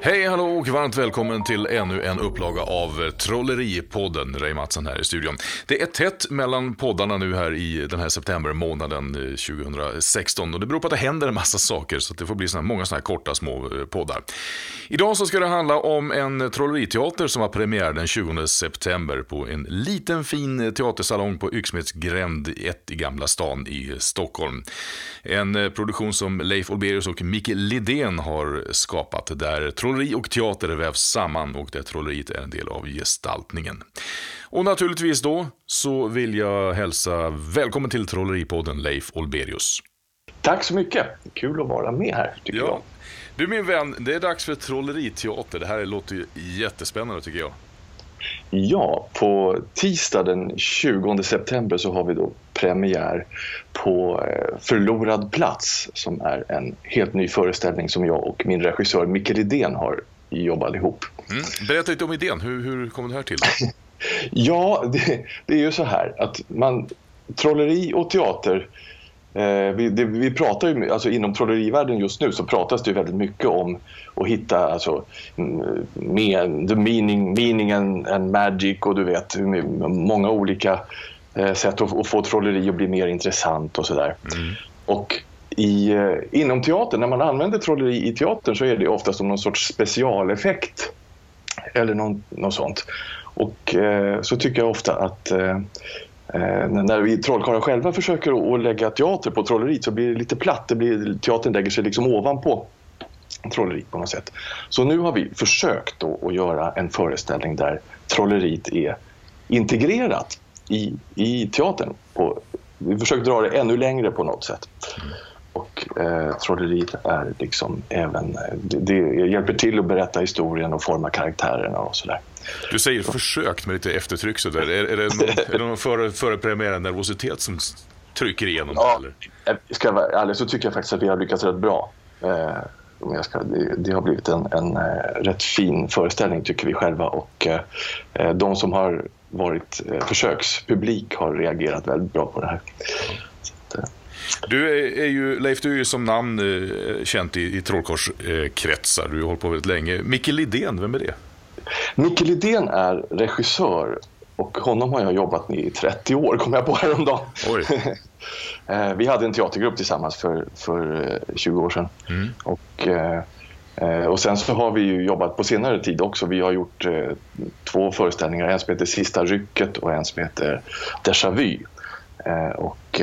Hej, hallå och varmt välkommen till ännu en upplaga av Trolleripodden. Ray Mattsson här i studion. Det är tätt mellan poddarna nu här i den här septembermånaden eh, 2016 och det beror på att det händer en massa saker så det får bli såna, många sådana här korta små eh, poddar. Idag så ska det handla om en trolleriteater som har premiär den 20 september på en liten fin eh, teatersalong på Yxmedsgränd 1 i Gamla stan i Stockholm. En produktion som Leif Olberius och Micke Lidén har skapat där trolleri och teater vävs samman och där trolleriet är en del av gestaltningen. Och naturligtvis då så vill jag hälsa välkommen till Trolleripodden Leif Olberius. Tack så mycket. Kul att vara med här tycker ja. jag. Du min vän, det är dags för trolleriteater. Det här låter ju jättespännande tycker jag. Ja, på tisdag den 20 september så har vi då premiär på eh, Förlorad plats som är en helt ny föreställning som jag och min regissör Micke Lidén har jobbat ihop. Mm. Berätta lite om idén, hur, hur kom det här till? ja, det, det, är ju så här att man, trolleri och teater Eh, vi, det, vi pratar ju, alltså inom trollerivärlden just nu så pratas det väldigt mycket om att hitta alltså, med, the meaning, meaning and, and magic och du vet många olika sätt att, få trolleri att bli mer intressant och sådär. Mm. Och i, eh, inom teatern, när man använder trolleri i teatern så är det ofta som någon sorts specialeffekt eller någon, något sånt. Och eh, så tycker jag ofta att eh, Eh, när vi trollkarlar själva försöker att lägga teater på trolleriet så blir det lite platt. Det blir, teatern lägger sig liksom ovanpå trolleriet på något sätt. Så nu har vi försökt att göra en föreställning där trolleriet är integrerat i, i teatern. På, vi försöker dra det ännu längre på något sätt. Och eh, trolleriet är liksom även, det, det, hjälper till att berätta historien och forma karaktärerna och sådär. Du säger försökt med lite eftertryck sådär. Är, är det någon, är det någon före, före nervositet som trycker igenom? Ja, eller? ska jag vara ärlig så tycker jag faktiskt att vi har lyckats rätt bra. Eh, ska, det, har blivit en, en eh, rätt fin föreställning tycker vi själva och eh, eh de som har varit försökspublik har reagerat väldigt bra på det här. Eh, du är, är, ju, Leif, du är ju som namn känt i, i trollkorskretsar. Du har hållit på väldigt länge. Micke Lidén, vem är det? Micke Lidén är regissör och honom har jag jobbat med i 30 år, kom jag på häromdagen. Oj. Eh, vi hade en teatergrupp tillsammans för, för 20 eh, år sedan. Mm. Och, eh, och sen så har vi ju jobbat på senare tid också. Vi har gjort två föreställningar, en som heter Sista rycket och en som heter Déjà vu. Och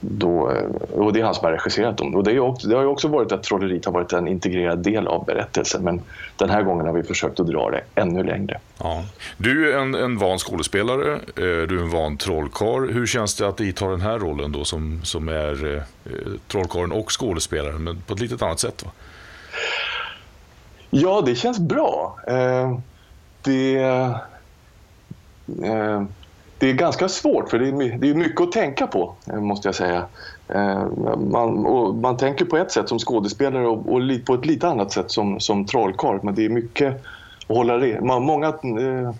då, och det är han som har regisserat dem. Och det, är också, det har ju också varit att trolleriet har varit en integrerad del av berättelsen men den här gången har vi försökt att dra det ännu längre. Ja. Du är en, en van skådespelare, eh, du är en van trollkarl. Hur känns det att inta den här rollen då som, som är eh, trollkarlen och skådespelaren men på ett lite annat sätt? Va? Ja, det känns bra. Eh, det... Eh, det är ganska svårt för det är, det är mycket att tänka på eh, måste jag säga. Eh, man, man tänker på ett sätt som skådespelare och, och på ett lite annat sätt som, som trollkarl men det är mycket att hålla det. Många eh,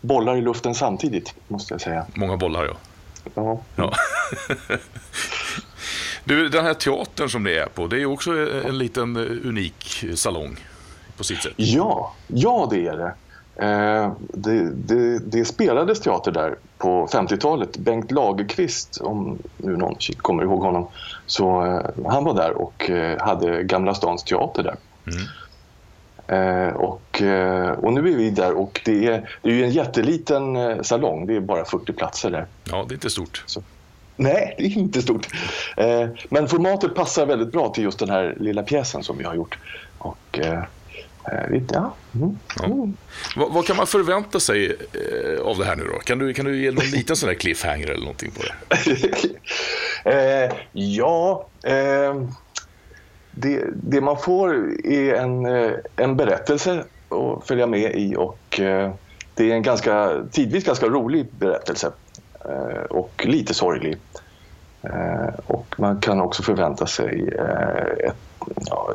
bollar i luften samtidigt måste jag säga. Många bollar ja. Ja. ja. du, den här teatern som det är på, det är också en liten unik salong på sitt sätt. Ja, ja det är det. Eh, det, det, det, spelades teater där på 50-talet. Bengt Lagerqvist, om nu någon kommer ihåg honom, så eh, han var där och eh, hade Gamla Stans teater där. Mm. och, och nu är vi där och det är, det är ju en jätteliten salong. Det är bara 40 platser där. Ja, det är inte stort. Så. Nej, det är inte stort. men formatet passar väldigt bra till just den här lilla pjäsen som vi har gjort. Och, Eh, ja. Mm. ja. Vad, vad, kan man förvänta sig eh, av det här nu då? Kan du, kan du ge någon liten sån där cliffhanger eller någonting på det? eh, ja, eh, det, det, man får är en, eh, en berättelse att följa med i och eh, det är en ganska, tidvis ganska rolig berättelse och lite sorglig. och man kan också förvänta sig ett, ja,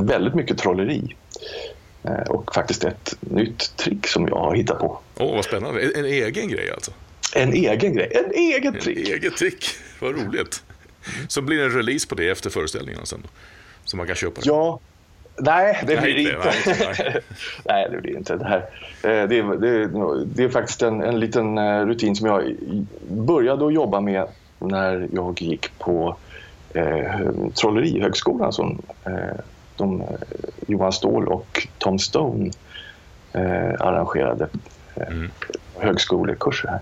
väldigt mycket trolleri. Eh, och faktiskt ett nytt trick som jag har hittat på. Åh, oh, vad spännande. En, en, egen grej alltså? En egen grej, en egen trick. En egen trick, vad roligt. Så blir det en release på det efter föreställningen sen då? Så man kan köpa det? Ja, Nej, det blir det inte. Nej, nej. Nej, det blir inte. Det, här. Eh, Det, är, det, är, det är faktiskt en, en liten eh, rutin som jag började att jobba med när jag gick på eh, Trollerihögskolan som eh, de, eh, Johan Ståhl och Tom Stone eh, arrangerade eh, Mm. högskolekurser här.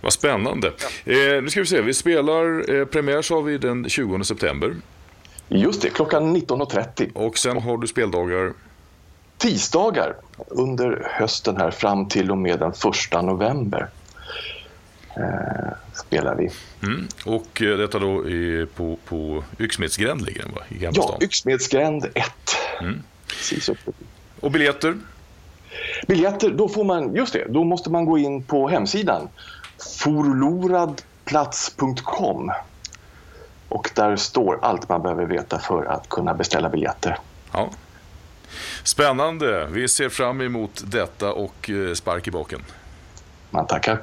Vad spännande. Eh, nu ska vi se, vi spelar, eh, premiär sa vi den 20 september. Just det, klockan 19.30. Och sen har du speldagar. Tisdagar under hösten här fram till och med den 1 november spelar vi. Mm. Och eh, detta då är på, på Yxmedsgränd ligger den va? I Gamla Ja, stan. Yxmedsgränd 1. Mm. Och biljetter? Biljetter, då får man, just det, då måste man gå in på hemsidan forloradplats.com och där står allt man behöver veta för att kunna beställa biljetter. Ja. Spännande. Vi ser fram emot detta och eh, spark i baken. Man tackar.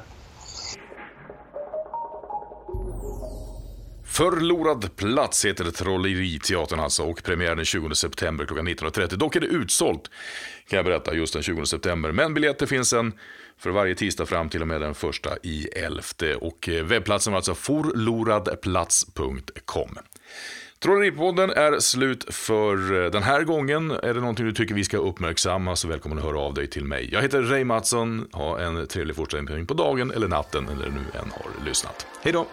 Förlorad plats heter Trolleriteatern alltså och premiär den 20 september klockan 19.30. Dock är det utsålt kan jag berätta just den 20 september. Men biljetter finns en för varje tisdag fram till och med den första i elfte och eh, webbplatsen var alltså forloradplats.com. Trolleripodden är slut för eh, den här gången. Är det någonting du tycker vi ska uppmärksamma så välkommen att höra av dig till mig. Jag heter Ray Mattsson. Ha en trevlig fortsättning på dagen eller natten eller nu än har lyssnat. Hej då!